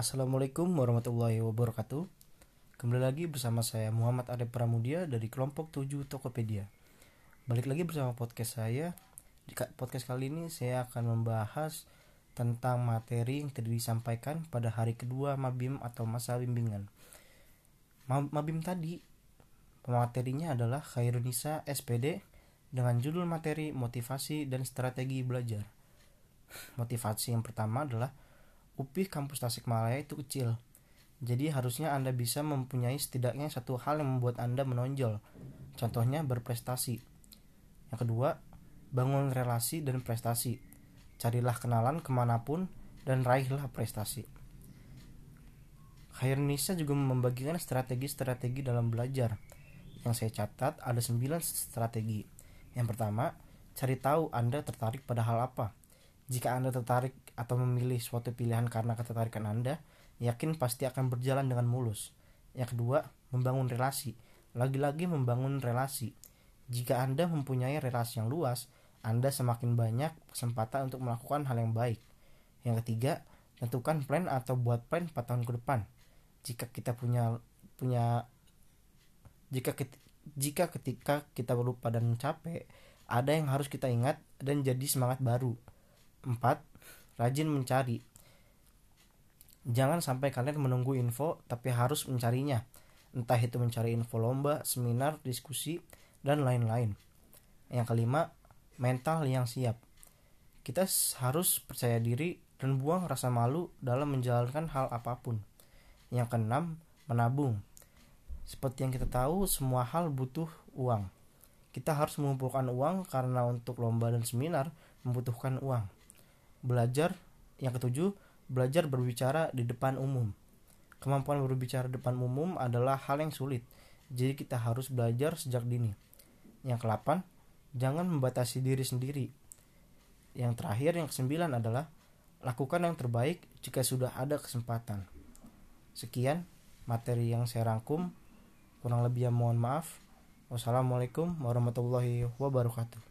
Assalamualaikum warahmatullahi wabarakatuh. Kembali lagi bersama saya Muhammad Ade Pramudia dari kelompok 7 Tokopedia. Balik lagi bersama podcast saya. Di podcast kali ini saya akan membahas tentang materi yang tadi disampaikan pada hari kedua Mabim atau masa bimbingan. Mabim tadi Materinya adalah Khairunisa SPD dengan judul materi motivasi dan strategi belajar. Motivasi yang pertama adalah UPI kampus Tasikmalaya itu kecil. Jadi harusnya Anda bisa mempunyai setidaknya satu hal yang membuat Anda menonjol. Contohnya berprestasi. Yang kedua, bangun relasi dan prestasi. Carilah kenalan ke mana pun dan raihlah prestasi. Khairunisa juga membagikan strategi-strategi dalam belajar. Yang saya catat ada 9 strategi. Yang pertama, cari tahu Anda tertarik pada hal apa. Jika Anda tertarik atau memilih suatu pilihan karena ketertarikan Anda, yakin pasti akan berjalan dengan mulus. Yang kedua, membangun relasi. Lagi-lagi membangun relasi. Jika Anda mempunyai relasi yang luas, Anda semakin banyak kesempatan untuk melakukan hal yang baik. Yang ketiga, tentukan plan atau buat plan 4 tahun ke depan. Jika kita punya punya jika jika ketika kita lupa dan capek, ada yang harus kita ingat dan jadi semangat baru. 4. Rajin mencari. Jangan sampai kalian menunggu info tapi harus mencarinya. Entah itu mencari info lomba, seminar, diskusi, dan lain-lain. Yang kelima, mental yang siap. Kita harus percaya diri dan buang rasa malu dalam menjalankan hal apa pun. Yang keenam, menabung. Seperti yang kita tahu, semua hal butuh uang. Kita harus mengumpulkan uang karena untuk lomba dan seminar membutuhkan uang. Belajar yang ketujuh, belajar berbicara di depan umum. Kemampuan berbicara di depan umum adalah hal yang sulit, jadi kita harus belajar sejak dini. Yang kelapan, jangan membatasi diri sendiri. Yang terakhir, yang kesembilan adalah lakukan yang terbaik jika sudah ada kesempatan. Sekian materi yang saya rangkum. Kurang lebih ya mohon maaf. Wassalamualaikum warahmatullahi wabarakatuh.